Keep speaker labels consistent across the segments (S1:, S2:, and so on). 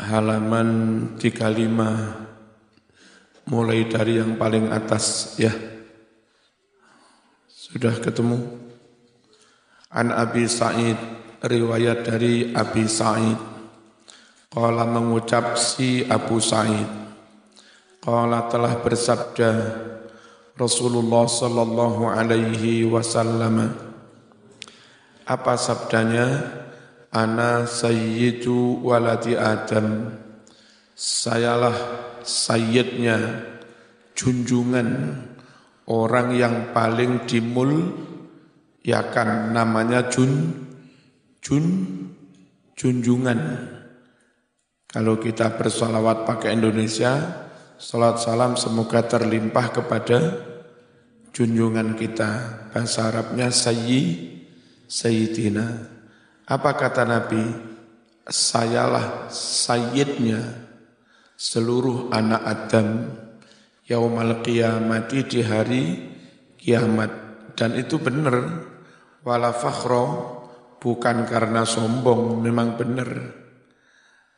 S1: halaman 35 mulai dari yang paling atas ya. Sudah ketemu? An Abi Sa'id riwayat dari Abi Sa'id. Qala mengucap si Abu Sa'id. Qala telah bersabda Rasulullah sallallahu alaihi wasallam. Apa sabdanya? Ana sayyidu waladi Adam. Sayalah sayyidnya junjungan orang yang paling dimul ya kan namanya jun jun junjungan. Kalau kita bersolawat pakai Indonesia, salat salam semoga terlimpah kepada junjungan kita. Bahasa Arabnya sayyi, sayyidina. Apa kata Nabi? Sayalah sayyidnya seluruh anak Adam yaumal qiyamati di hari kiamat. Dan itu benar. Wala fakhro bukan karena sombong memang benar.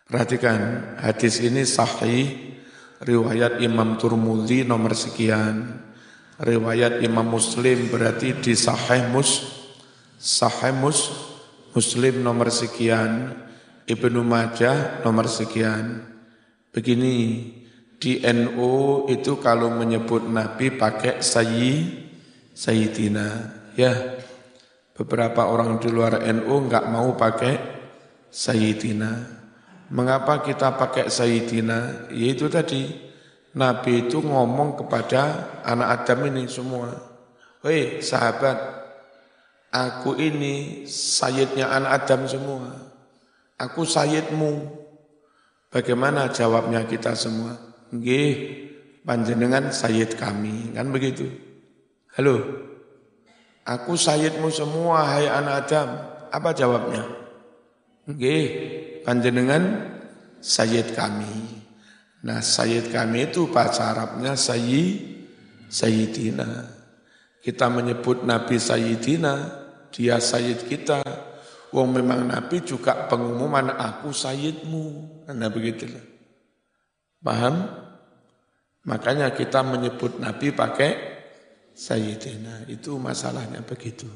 S1: Perhatikan hadis ini sahih. Riwayat Imam Turmudi nomor sekian. Riwayat Imam Muslim berarti di sahih mus sahih mus Muslim nomor sekian Ibnu Majah nomor sekian begini di NU itu kalau menyebut Nabi pakai sayyi, sayyidina. Ya, beberapa orang di luar NU nggak mau pakai sayyidina. Mengapa kita pakai sayyidina? Yaitu tadi, Nabi itu ngomong kepada anak Adam ini semua. Hei sahabat, aku ini sayyidnya anak Adam semua. Aku sayyidmu. Bagaimana jawabnya kita semua? Nggih, panjenengan sayyid kami, kan begitu. Halo. Aku sayyidmu semua hai anak Adam. Apa jawabnya? Nggih, panjenengan sayyid kami. Nah, sayyid kami itu bahasa Arabnya sayyid sayyidina. Kita menyebut Nabi sayyidina, dia sayyid kita. Wong memang Nabi juga pengumuman aku sayyidmu. Nah begitulah. Paham? Makanya kita menyebut Nabi pakai Sayyidina. Itu masalahnya begitu.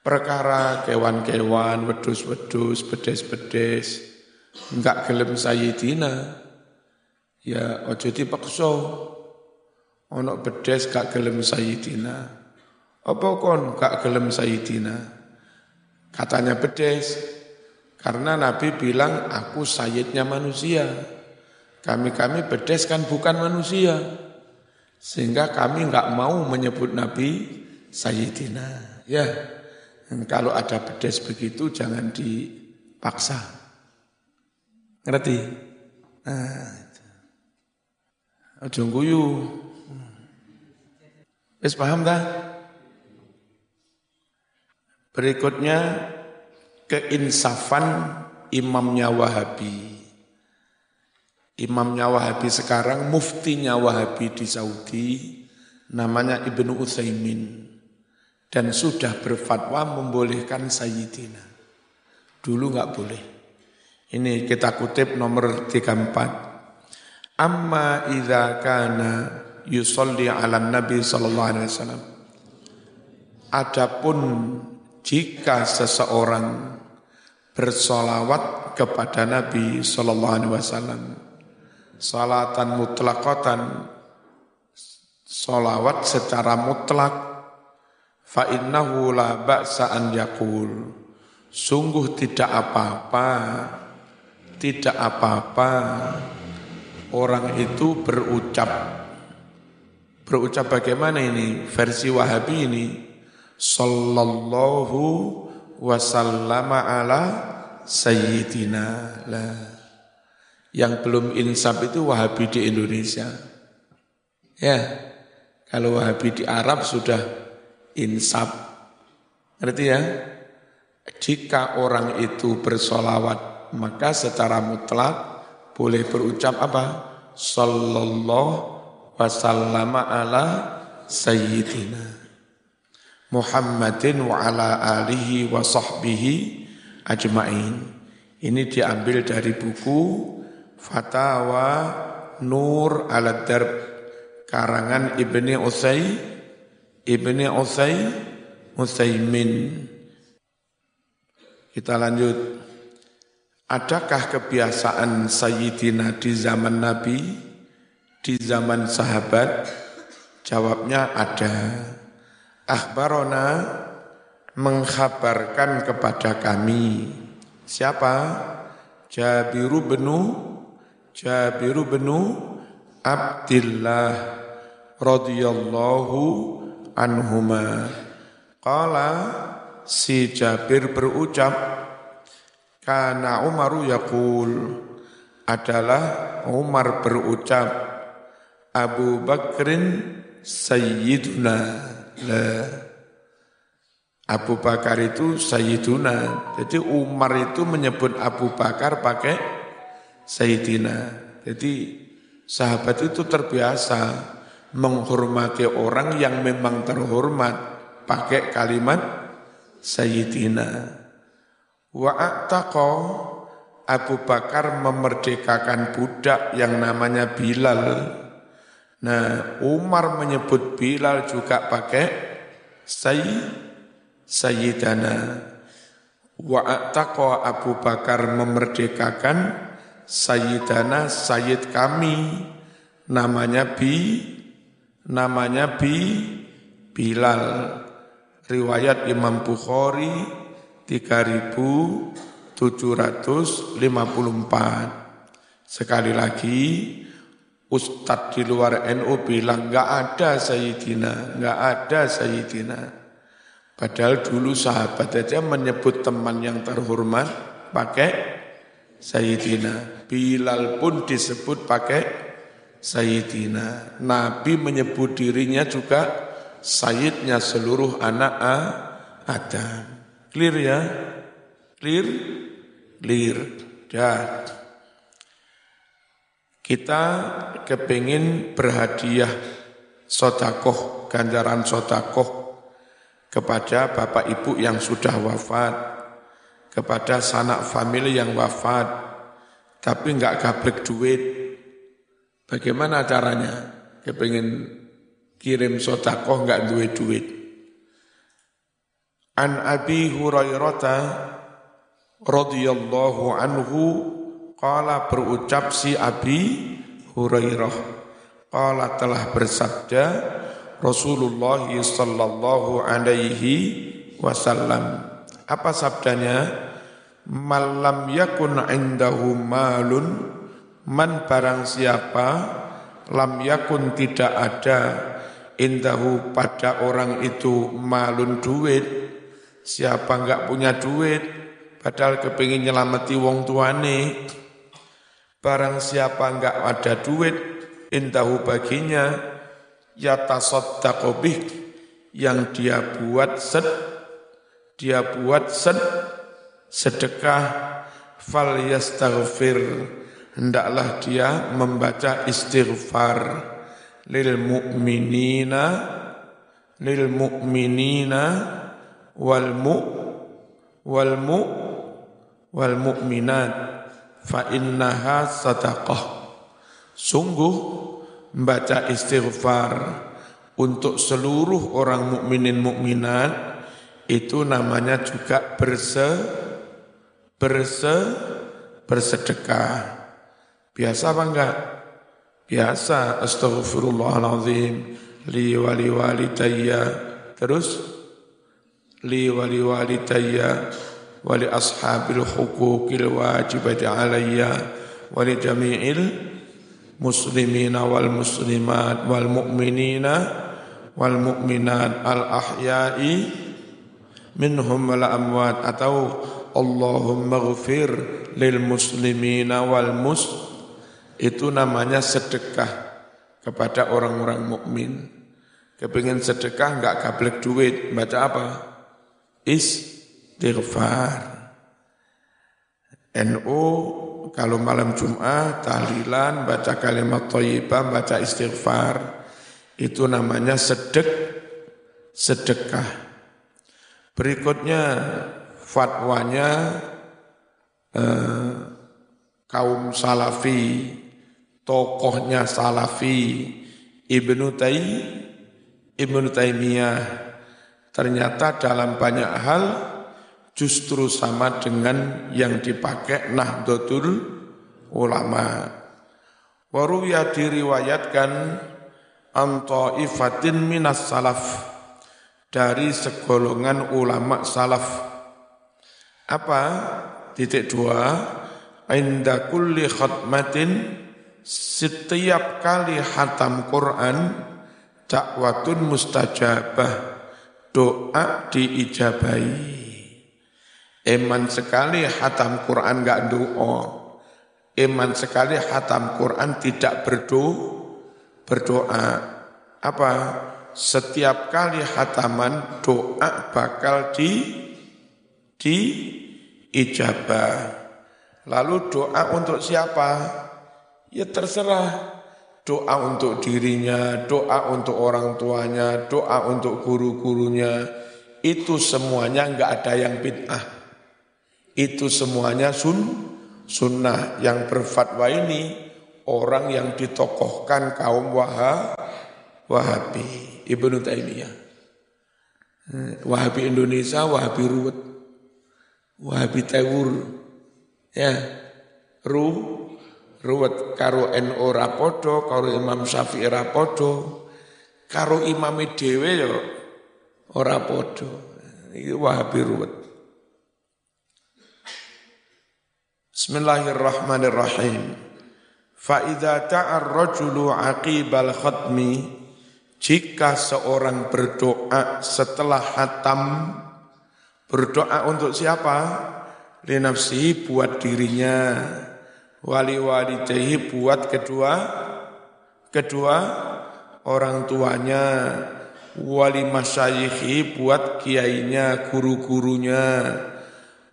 S1: Perkara kewan-kewan, wedus-wedus, bedes-bedes, enggak gelem Sayyidina. Ya ojo dipaksa. Ono bedes gak gelem Sayyidina. Apa kon gak gelem Sayyidina? Katanya bedes. Karena Nabi bilang aku sayyidnya manusia. Kami-kami bedes kan bukan manusia. Sehingga kami nggak mau menyebut Nabi Sayyidina. Ya, kalau ada bedes begitu jangan dipaksa. Ngerti? Nah, Ojo guyu. Wis paham dah? Berikutnya keinsafan imamnya Wahabi. Imamnya Wahabi sekarang, muftinya Wahabi di Saudi, namanya Ibnu Utsaimin dan sudah berfatwa membolehkan Sayyidina. Dulu nggak boleh. Ini kita kutip nomor 34. Amma idza kana yusolli ala Nabi sallallahu alaihi wasallam. Adapun jika seseorang bersolawat kepada Nabi sallallahu alaihi wasallam salatan mutlaqatan solawat secara mutlak fa innahu la ba'sa an yakul sungguh tidak apa-apa tidak apa-apa. Orang itu berucap. Berucap bagaimana ini? Versi Wahabi ini sallallahu wasallama ala sayyidina lah yang belum insaf itu Wahabi di Indonesia. Ya, kalau Wahabi di Arab sudah insaf. Ngerti ya? Jika orang itu bersolawat, maka secara mutlak boleh berucap apa? Sallallahu wasallama ala sayyidina Muhammadin wa ala alihi wa sahbihi ajma'in. Ini diambil dari buku Fatawa Nur al Darb karangan Ibni Usai Ibni Usai Usaimin. Kita lanjut. Adakah kebiasaan Sayyidina di zaman Nabi, di zaman sahabat? Jawabnya ada. Akhbarona mengkhabarkan kepada kami. Siapa? Jabiru benu Jabiru benu Abdillah radhiyallahu anhuma. Qala si Jabir berucap karena Umaru yaqul adalah Umar berucap Abu Bakrin Sayyiduna la Abu Bakar itu Sayyiduna. Jadi Umar itu menyebut Abu Bakar pakai Sayyidina. Jadi sahabat itu terbiasa menghormati orang yang memang terhormat pakai kalimat Sayyidina. Wa a'taqa Abu Bakar memerdekakan budak yang namanya Bilal. Nah, Umar menyebut Bilal juga pakai Sayyid Sayyidana. Wa Abu Bakar memerdekakan Sayyidana Sayyid kami namanya Bi namanya Bi Bilal. Riwayat Imam Bukhari 3754. Sekali lagi, Ustadz di luar NU bilang nggak ada Sayyidina, nggak ada Sayyidina. Padahal dulu sahabat aja menyebut teman yang terhormat pakai Sayyidina. Bilal pun disebut pakai Sayyidina. Nabi menyebut dirinya juga Sayyidnya seluruh anak Adam. Clear ya? Clear? Clear. Ya. Kita kepingin berhadiah sodakoh, ganjaran sodakoh kepada bapak ibu yang sudah wafat, kepada sanak famili yang wafat, tapi enggak gablek duit. Bagaimana caranya? Kepingin kirim sodakoh enggak duit duit. An Abi Hurairah radhiyallahu anhu qala berucap si Abi Hurairah qala telah bersabda Rasulullah sallallahu alaihi wasallam apa sabdanya malam yakun indahu malun man barang siapa lam yakun tidak ada indahu pada orang itu malun duit Siapa enggak punya duit, padahal kepingin nyelamati wong tuane. Barang siapa enggak ada duit, intahu baginya, ya tasoddaqobih, yang dia buat sed, dia buat sed, sedekah, fal yastaghfir, hendaklah dia membaca istighfar. Lil mu'minina lil mu'minina wal mu wal mu wal mu'minat fa innaha sadaqah. Sungguh membaca istighfar untuk seluruh orang mukminin mukminat itu namanya juga berse berse bersedekah. Biasa apa enggak? Biasa. Astaghfirullahalazim li wali walidayya. Terus? Li wa li walidayya wa li ashabil huquqil wajibati alayya wa li jami'il muslimina wal muslimat wal mu'minina wal mu'minat al ahya'i minhum wal amwat atau Allahumma ghafir lil muslimina wal mus itu namanya sedekah kepada orang-orang mukmin. Kepingin sedekah enggak gablek duit, baca apa? Istighfar. NU kalau malam Jumat tahlilan baca kalimat thayyibah baca istighfar itu namanya sedek sedekah. Berikutnya fatwanya eh, kaum salafi, tokohnya salafi, Ibnu Tai, Ibnu Taimiyah. Ternyata dalam banyak hal justru sama dengan yang dipakai Nahdlatul Ulama. Waruya diriwayatkan ifatin minas salaf dari segolongan ulama salaf. Apa? Titik dua, inda kulli khatmatin setiap kali hatam Quran dakwatun mustajabah doa diijabahi. Eman sekali hatam Quran enggak doa. Eman sekali hatam Quran tidak berdoa. Berdoa. Apa? setiap kali hataman doa bakal di di ijabah. Lalu doa untuk siapa? Ya terserah. Doa untuk dirinya, doa untuk orang tuanya, doa untuk guru-gurunya. Itu semuanya enggak ada yang bid'ah. Itu semuanya sun, sunnah yang berfatwa ini orang yang ditokohkan kaum wahab, wahabi. Ibnu Taimiyah. Eh, Wahabi Indonesia, Wahabi Ruwet, Wahabi Tewur, ya, Ru, Ruwet karo NO rapodo, karo Imam Syafi'i rapodo, karo Imam Dewe ya ora podo. Wahabi Ruwet. Bismillahirrahmanirrahim. Fa idza ta'a ar-rajulu 'aqibal khatmi jika seorang berdoa setelah hatam, berdoa untuk siapa? Linafsi buat dirinya, wali wali jahi buat kedua, kedua orang tuanya, wali masyayikhi buat kiainya, guru-gurunya,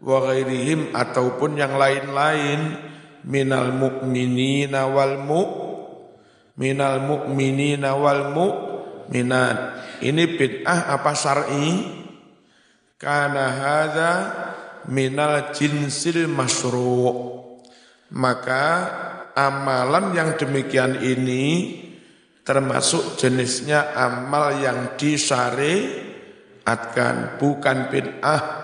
S1: wa ghairihim ataupun yang lain-lain minal mu'minina wal mu' minal mu'minina wal mu' minat. Ini bid'ah apa syar'i? Karena hadza minal jinsil masyru'. Maka amalan yang demikian ini termasuk jenisnya amal yang disyariatkan, bukan bid'ah,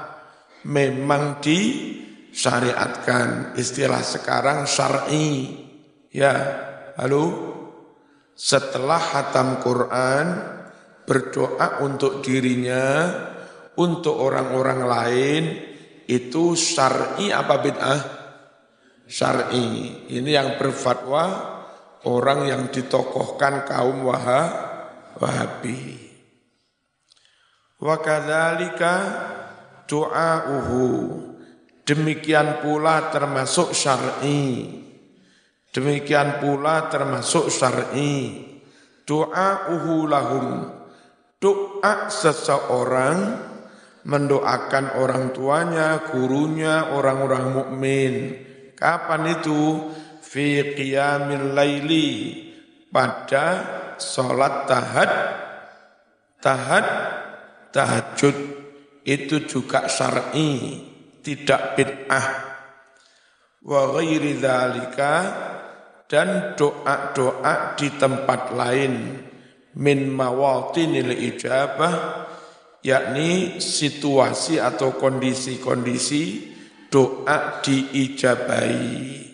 S1: memang disyariatkan. Istilah sekarang syar'i. Ya, halo? setelah hatam Quran berdoa untuk dirinya, untuk orang-orang lain itu syar'i apa bid'ah? Syar'i. Ini yang berfatwa orang yang ditokohkan kaum Wahabi. Wa kadzalika du'auhu. Demikian pula termasuk syar'i. Demikian pula termasuk syar'i. Doa lahum. Doa seseorang mendoakan orang tuanya, gurunya, orang-orang mukmin. Kapan itu? Fi qiyamil laili. Pada sholat tahad, tahad, tahajud. Itu juga syar'i, tidak bid'ah. Wa ghairi dzalika dan doa-doa di tempat lain min mawatinil ijabah yakni situasi atau kondisi-kondisi doa diijabahi.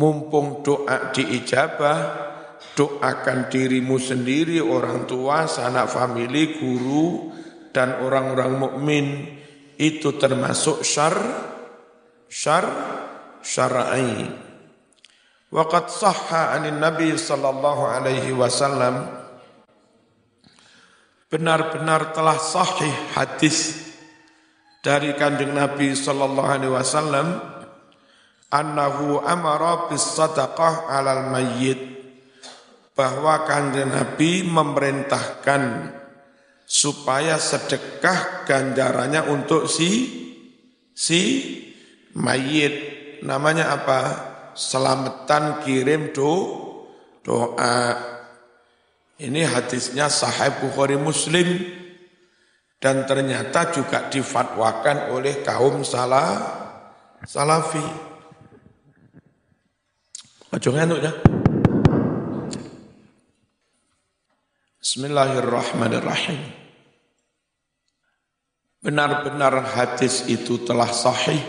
S1: Mumpung doa diijabah, doakan dirimu sendiri, orang tua, sanak famili, guru, dan orang-orang mukmin itu termasuk syar, syar, syar'i. Waqad sahha anin Nabi sallallahu alaihi wasallam benar-benar telah sahih hadis dari kanjeng Nabi sallallahu alaihi wasallam annahu amara bis sadaqah alal mayyit bahwa kanjeng Nabi memerintahkan supaya sedekah ganjarannya untuk si si mayit namanya apa selamatan kirim do, doa. Ini hadisnya sahih Bukhari Muslim dan ternyata juga difatwakan oleh kaum salah salafi. Ojo ngantuk ya. Bismillahirrahmanirrahim. Benar-benar hadis itu telah sahih.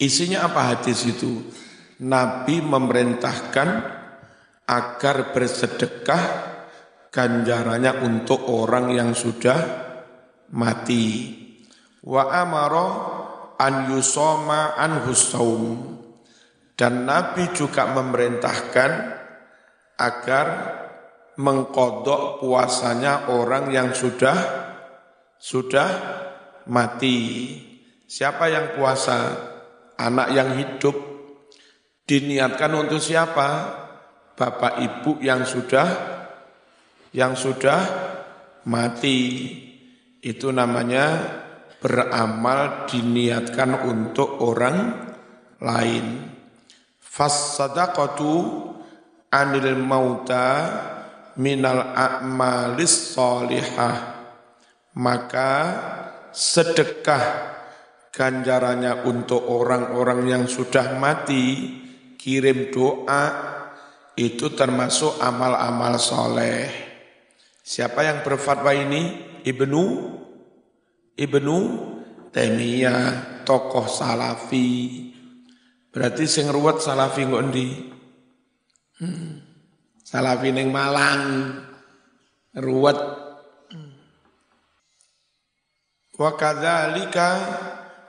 S1: Isinya apa hadis itu? Nabi memerintahkan agar bersedekah ganjarannya untuk orang yang sudah mati. Wa amara an yusoma an husaum. Dan Nabi juga memerintahkan agar mengkodok puasanya orang yang sudah sudah mati. Siapa yang puasa? Anak yang hidup diniatkan untuk siapa? Bapak ibu yang sudah yang sudah mati. Itu namanya beramal diniatkan untuk orang lain. Fasadaqatu anil mauta minal a'malis solihah maka sedekah ganjarannya untuk orang-orang yang sudah mati kirim doa itu termasuk amal-amal soleh. Siapa yang berfatwa ini? Ibnu? Ibnu Taimiyah tokoh salafi. Berarti sing ruwet salafi ngondi hmm. Salafi ning Malang. Ruwet. Wa kadzalika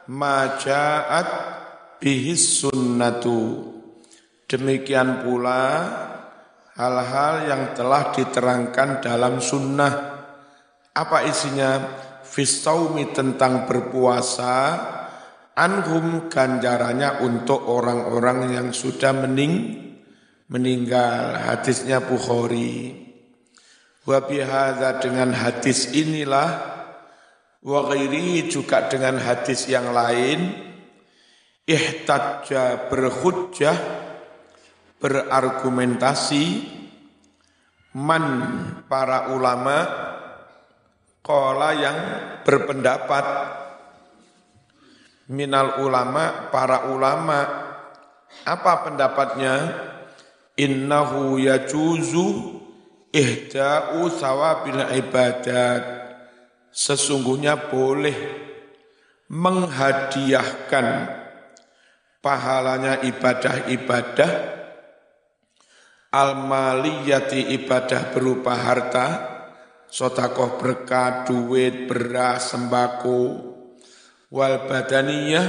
S1: ma ja'at bihi sunnatu. Demikian pula hal-hal yang telah diterangkan dalam sunnah. Apa isinya? Fisaumi tentang berpuasa, anhum ganjarannya untuk orang-orang yang sudah mening meninggal hadisnya Bukhari wa bihadza dengan hadis inilah wa ghairi juga dengan hadis yang lain. Ihtajja berhujjah berargumentasi. Man para ulama kola yang berpendapat. Minal ulama para ulama. Apa pendapatnya? Innahu yajuzu ihda'u sawabil ibadat sesungguhnya boleh menghadiahkan pahalanya ibadah-ibadah al-maliyati ibadah berupa harta sotakoh berkah, duit, beras, sembako wal badaniyah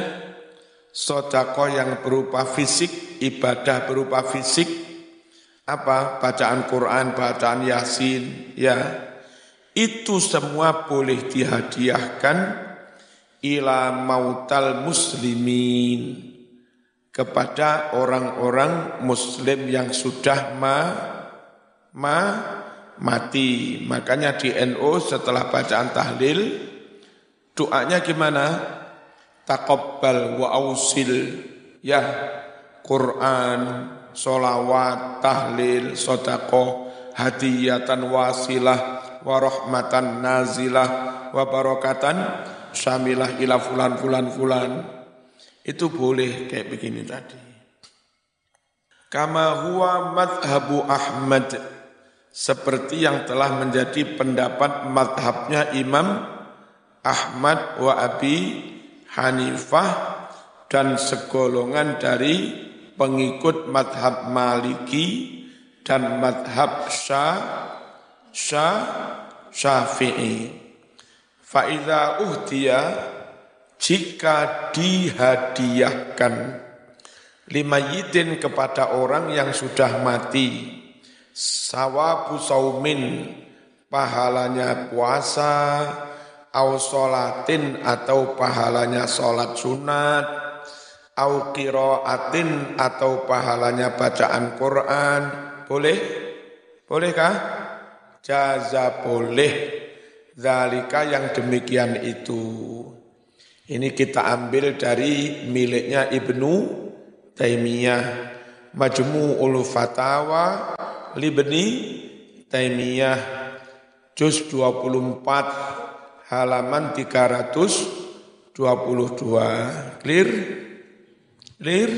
S1: sotakoh yang berupa fisik ibadah berupa fisik. Apa? Bacaan Quran, bacaan Yasin, ya itu semua boleh dihadiahkan ila mautal muslimin kepada orang-orang muslim yang sudah ma, ma mati. Makanya di NU setelah bacaan tahlil doanya gimana? Taqabbal wa ausil ya Quran solawat, tahlil, sodako, hadiyatan wasilah, warahmatan nazilah, wa barakatan syamilah ila fulan fulan fulan. Itu boleh kayak begini tadi. Kama huwa madhabu Ahmad seperti yang telah menjadi pendapat madhabnya Imam Ahmad wa Abi Hanifah dan segolongan dari pengikut madhab maliki dan madhab syah syafi'i. Fa'idha uhdiya jika dihadiahkan lima yidin kepada orang yang sudah mati sawabu saumin pahalanya puasa au solatin atau pahalanya solat sunat au qiraatin atau pahalanya bacaan Quran. Boleh? Bolehkah jaza boleh. Zalika yang demikian itu. Ini kita ambil dari miliknya Ibnu Taimiyah. Majmu'ul Fatawa Libni Taimiyah. Juz 24 halaman 322 clear? Clear?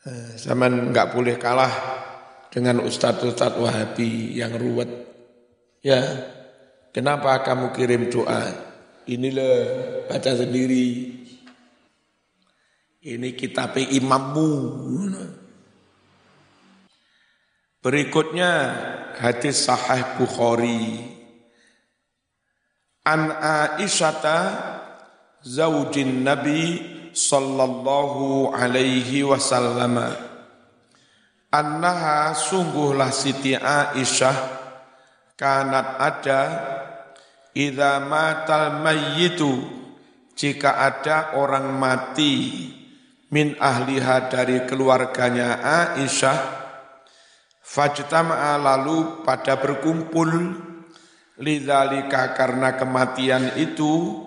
S1: Eh, zaman nggak boleh kalah dengan ustadz-ustadz wahabi yang ruwet. Ya, kenapa kamu kirim doa? Inilah baca sendiri. Ini kitab imammu. Berikutnya hadis sahih Bukhari. An Aisyata zaujin Nabi sallallahu alaihi wasallam annaha sungguhlah Siti Aisyah kanat ada idza matal mayyitu. Jika ada orang mati min ahliha dari keluarganya Aisyah Fajtama'a lalu pada berkumpul lidzalika karena kematian itu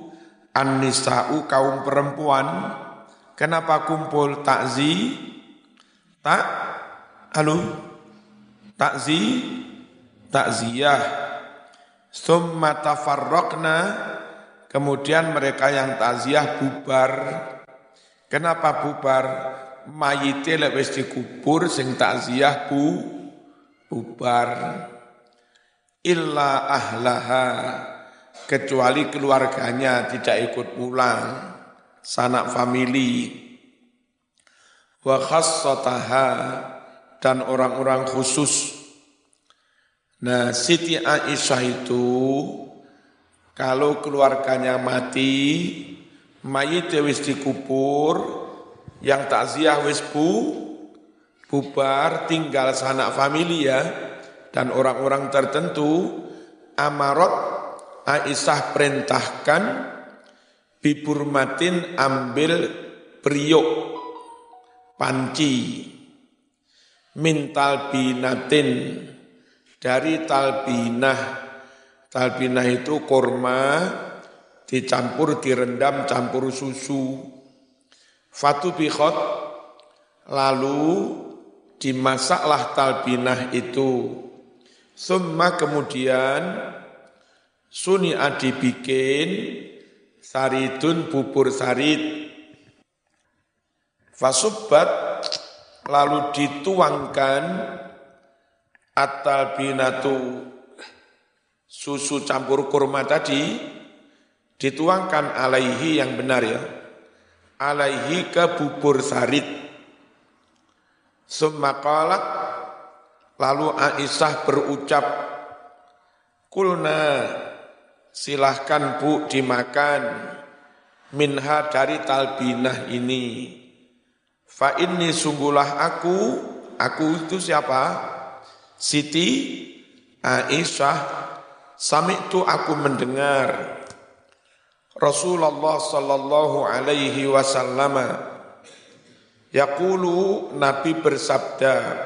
S1: an-nisa'u kaum perempuan. Kenapa kumpul? Takzi tak halo? Takzi takziyah summa tafarraqna. Kemudian mereka yang takziah bubar. Kenapa bubar? Mayite lek wis dikubur sing takziah bu bubar. Illa ahlaha. Kecuali keluarganya tidak ikut pulang. Sanak famili. Wa khassataha dan orang-orang khusus. Nah Siti Aisyah itu kalau keluarganya mati mayit wis dikubur yang takziah wis bu bubar tinggal sanak familia dan orang-orang tertentu amarot Aisyah perintahkan biburmatin ambil priok panci mintal binatin dari talbinah talbinah itu korma dicampur direndam campur susu fatu bikhot lalu dimasaklah talbinah itu. Summa kemudian suni'a dibikin saridun bubur sarid. Fasubbat lalu dituangkan at-talbinatu susu campur kurma tadi dituangkan alaihi yang benar ya. Alaihi ke bubur sarid Summa lalu Aisyah berucap Kulna silahkan bu dimakan minha dari talbinah ini fa inni sungguhlah aku aku itu siapa Siti Aisyah sami itu aku mendengar Rasulullah sallallahu alaihi wasallam Yaqulu Nabi bersabda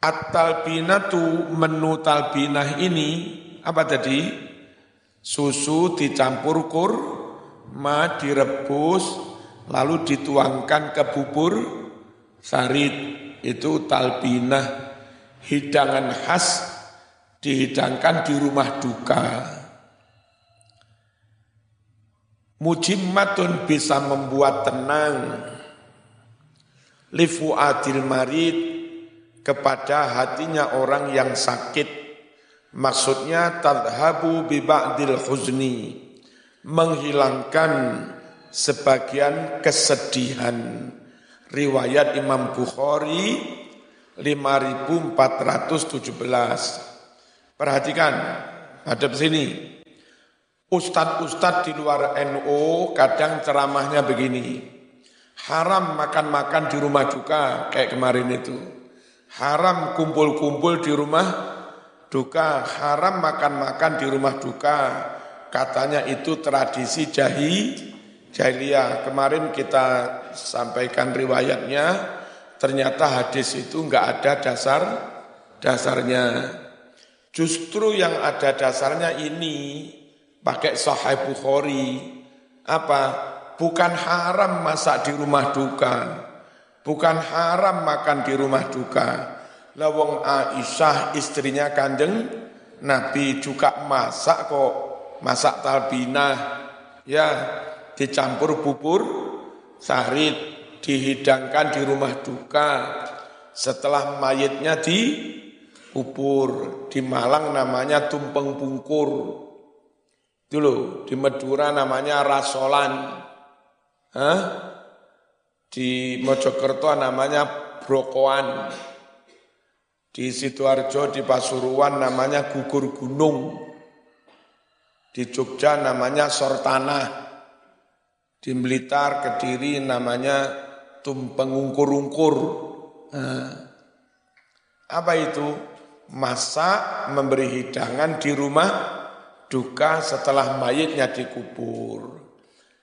S1: At-talbinatu menu talbinah ini apa tadi? Susu dicampur kur, ma direbus, lalu dituangkan ke bubur sarit. Itu talbinah, hidangan khas dihidangkan di rumah duka. Mujimmatun bisa membuat tenang lifu adil marid kepada hatinya orang yang sakit. Maksudnya tadhabu bi ba'dil huzni, menghilangkan sebagian kesedihan. Riwayat Imam Bukhari 5417. Perhatikan, ada sini. Ustadz-ustadz di luar NU kadang ceramahnya begini. Haram makan-makan di rumah duka kayak kemarin itu. Haram kumpul-kumpul di rumah duka. Haram makan-makan di rumah duka. Katanya itu tradisi jahi, jahiliyah. Kemarin kita sampaikan riwayatnya. Ternyata hadis itu enggak ada dasar dasarnya. Justru yang ada dasarnya ini pakai Sahih Bukhari. Apa? bukan haram masak di rumah duka, bukan haram makan di rumah duka. Lawang Aisyah istrinya kanjeng Nabi juga masak kok, masak talbinah, ya dicampur bubur sahrid dihidangkan di rumah duka setelah mayitnya dikubur. Di Malang namanya tumpeng pungkur. Itu loh, di Madura namanya rasolan. Hah? Di Mojokerto namanya brokoan. Di Sidoarjo, di Pasuruan namanya gugur gunung. Di Jogja namanya sortanah. Di Blitar, Kediri namanya tumpeng ungkur-ungkur. Nah, apa itu? Masa memberi hidangan di rumah duka setelah mayitnya dikubur.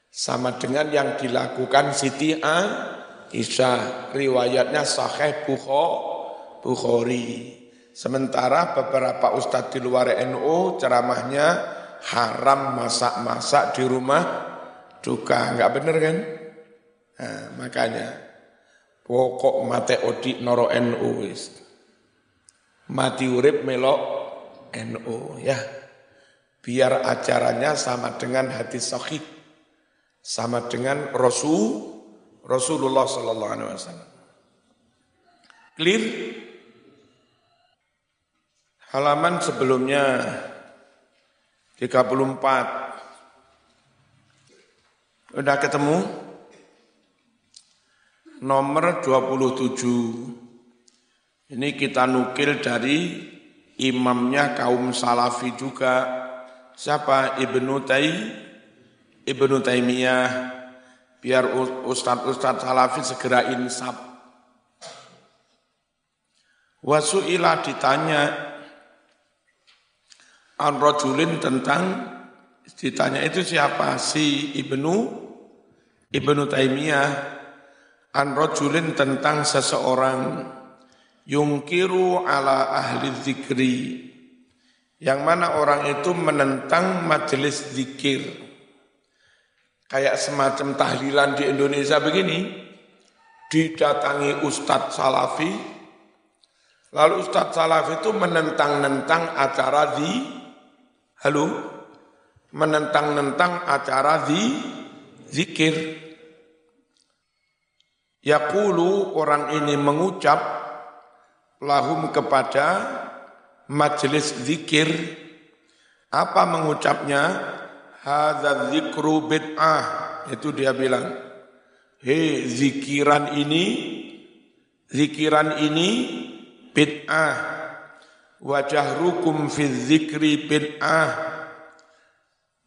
S1: Sama dengan yang dilakukan Siti Aisyah. Riwayatnya Sahih Bukhari. Sementara beberapa ustadz di luar NU ceramahnya haram masak-masak di rumah duka. Enggak benar kan? Nah, makanya pokok mate odi noro NU wis. Mati urip melok NU ya. Biar acaranya sama dengan hati sahih. Sama dengan Rasul Rasulullah sallallahu alaihi wasallam. Clear? Halaman sebelumnya 34. Udah ketemu? Nomor 27. Ini kita nukil dari imamnya kaum salafi juga. Siapa? Ibnu Tai Ibnu Taimiyah. Biar ustadz-ustadz salafi segera insaf. Wasu'ila ditanya an rajulin tentang ditanya itu siapa si Ibnu Ibnu Taimiyah an rajulin tentang seseorang yungkiru ala ahli zikri yang mana orang itu menentang majelis zikir kayak semacam tahlilan di Indonesia begini didatangi ustadz salafi Lalu Ustadz Salaf itu menentang-nentang acara di, halo, menentang-nentang acara di zikir. Yakulu orang ini mengucap lahum kepada majelis zikir. Apa mengucapnya? Hadza zikru bid'ah. Itu dia bilang. Hei zikiran ini, zikiran ini bid'ah wajah rukum fi zikri bid'ah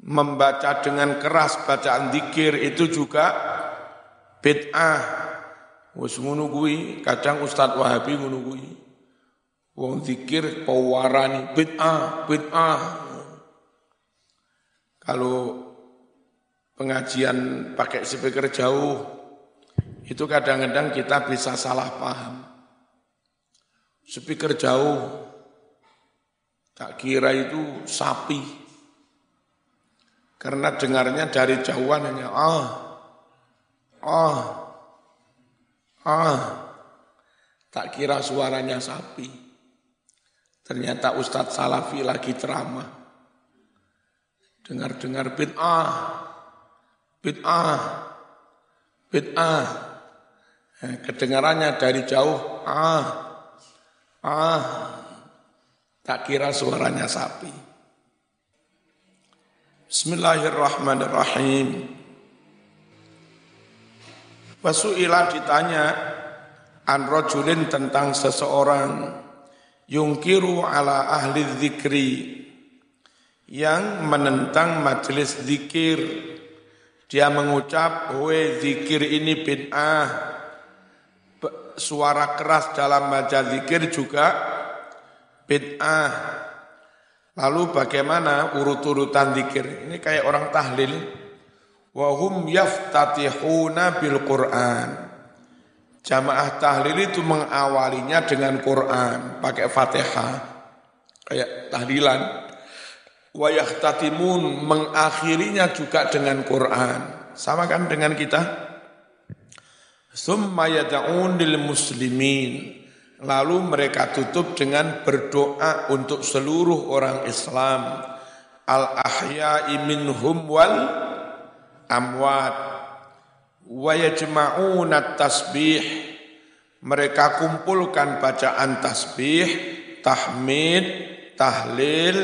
S1: membaca dengan keras bacaan zikir itu juga bid'ah. Wis ngono kadang Ustaz Wahabi ngono wong zikir pewarani bid'ah bid'ah. Kalau pengajian pakai speaker jauh itu kadang-kadang kita bisa salah paham. Speaker jauh, tak kira itu sapi. Karena dengarnya dari jauhan hanya ah, ah, ah. Tak kira suaranya sapi. Ternyata Ustadz Salafi lagi ceramah. Dengar-dengar bid'ah, bid'ah, bid'ah. Eh, kedengarannya dari jauh, ah, Ah, tak kira suaranya sapi. Bismillahirrahmanirrahim. Wasu'ilah ditanya an rojulin tentang seseorang yungkiru ala ahli zikri yang menentang majelis zikir. Dia mengucap, we zikir ini bid'ah, suara keras dalam baca zikir juga bid'ah. Lalu bagaimana urut-urutan zikir? Ini kayak orang tahlil. Wahum yaftatihuna bil Qur'an. Jamaah tahlil itu mengawalinya dengan Quran, pakai Fatihah. Kayak tahlilan. Wa yahtatimun mengakhirinya juga dengan Quran. Sama kan dengan kita? Summa yada'un lil muslimin. Lalu mereka tutup dengan berdoa untuk seluruh orang Islam. Al-ahya'i minhum wal amwat. wa yajma'una tasbih mereka kumpulkan bacaan tasbih tahmid tahlil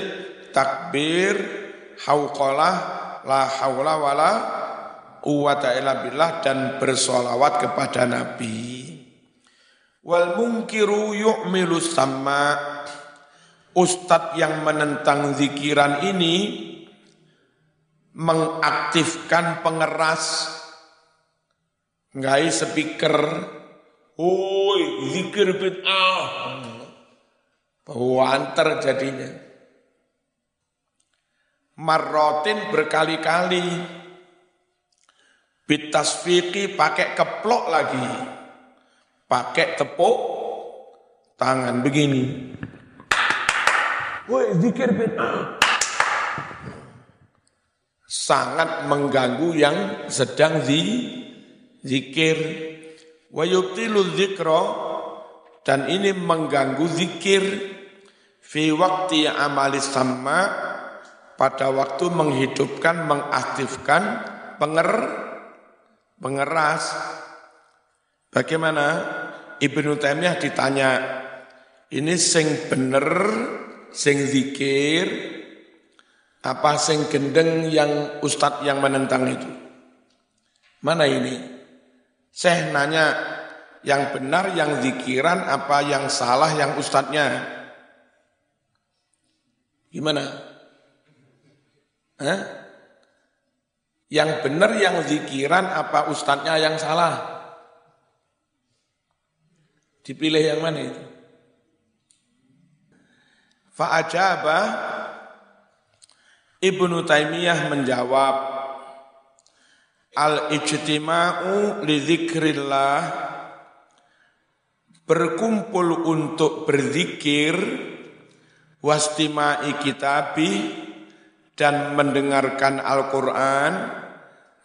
S1: takbir hauqalah la haula wala quwata illa billah dan bersolawat kepada nabi wal munkiru yu'milu sama Ustadz yang menentang zikiran ini mengaktifkan pengeras ngai speaker Woi, zikir bid'ah. Banter jadinya. Marrotin berkali-kali. Bitasfiki pakai keplok lagi. Pakai tepuk tangan begini. Woi, zikir bid'ah. Sangat mengganggu yang sedang di zikir wa yubtilu dzikra dan ini mengganggu zikir fi waktu amali sama pada waktu menghidupkan mengaktifkan penger pengeras bagaimana Ibnu Taimiyah ditanya ini sing bener sing zikir apa sing gendeng yang ustadz yang menentang itu mana ini saya nanya, yang benar yang zikiran apa yang salah yang ustadznya? Gimana? Hah? Yang benar yang zikiran apa ustadznya yang salah? Dipilih yang mana itu? Fa'ajaba Ibnu Taimiyah menjawab Al-ijtima'u li zikrillah berkumpul untuk berzikir wastima'i kitabi dan mendengarkan Al-Quran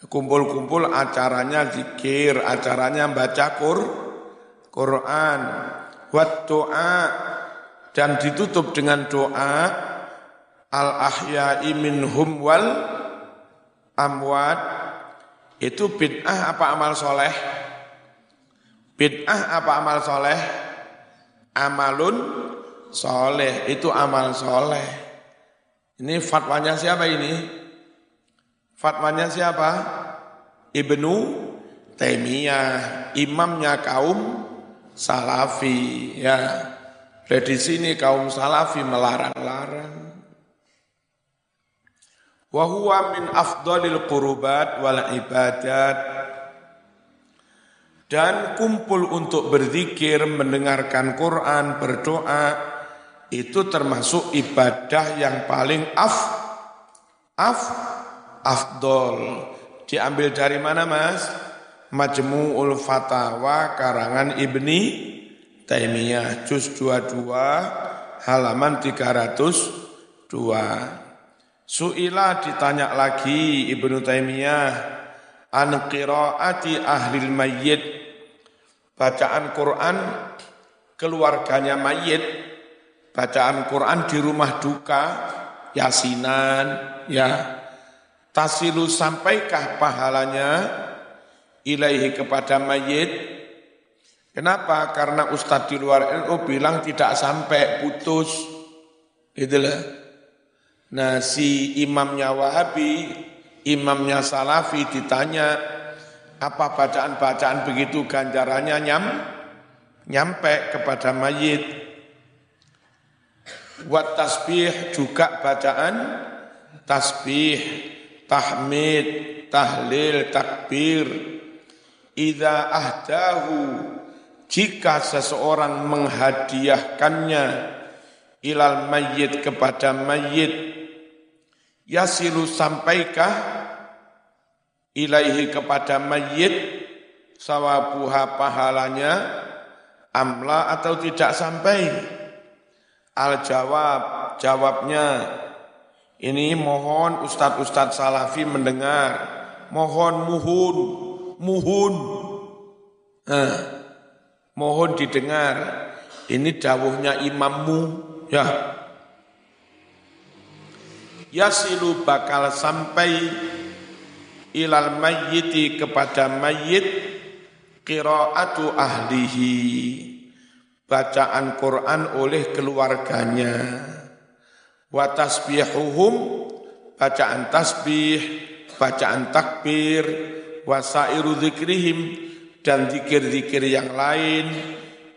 S1: kumpul-kumpul acaranya zikir acaranya baca Qur Quran wat doa dan ditutup dengan doa al ahya'i minhum wal amwat itu bid'ah apa amal soleh? Bid'ah apa amal soleh? Amalun soleh, itu amal soleh. Ini fatwanya siapa ini? Fatwanya siapa? Ibnu Taimiyah, imamnya kaum Salafi. Ya, dari sini kaum Salafi melarang-larang wa huwa min afdalil qurubat wal ibadat dan kumpul untuk berzikir, mendengarkan Quran, berdoa itu termasuk ibadah yang paling af af afdol. Diambil dari mana Mas? Majmu'ul Fatawa karangan Ibni Taimiyah juz 22 halaman 302. Su'ila ditanya lagi Ibnu Taimiyah an qiraati ahli mayyit. Bacaan Quran keluarganya mayit bacaan Quran di rumah duka yasinan ya. Tasilu sampaikah pahalanya ilaihi kepada mayit. Kenapa? Karena ustadz di luar NU bilang tidak sampai putus. Itulah Nah si imamnya Wahabi, imamnya Salafi ditanya, apa bacaan-bacaan begitu ganjarannya? Nyam, nyampe kepada mayit. Buat tasbih juga bacaan tasbih, tahmid, tahlil, takbir. Ida ahdahu jika seseorang menghadiahkannya ilal mayit kepada mayit yasilu sampaikah ilaihi kepada mayit sawabuha pahalanya amla atau tidak sampai? Al jawab jawabnya ini mohon ustadz-ustadz salafi mendengar mohon muhun muhun. Nah, mohon didengar. Ini dawuhnya imammu. Ya. Yasilu bakal sampai ilal mayyiti kepada mayyit qiraatu ahlihi. Bacaan Quran oleh keluarganya. Wa tasbihuhum bacaan tasbih bacaan takbir wasairu dzikrihim dan zikir-zikir yang lain.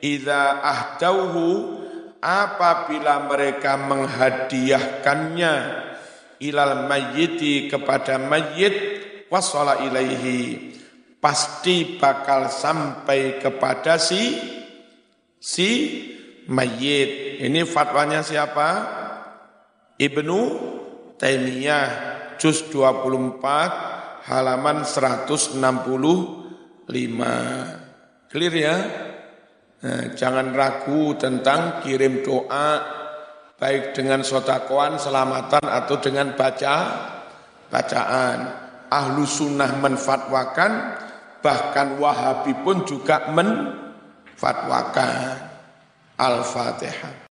S1: Idza ahdauhu apabila mereka menghadiahkannya ilal mayyiti kepada mayyit wasala ilaihi pasti bakal sampai kepada si si mayyit. Ini fatwanya siapa? Ibnu Taimiyah juz 24 halaman 165 clear ya? Nah, jangan ragu tentang kirim doa baik dengan sotakoan selamatan atau dengan baca bacaan. Ahlu sunnah menfatwakan bahkan wahabi pun juga menfatwakan. Al-fatihah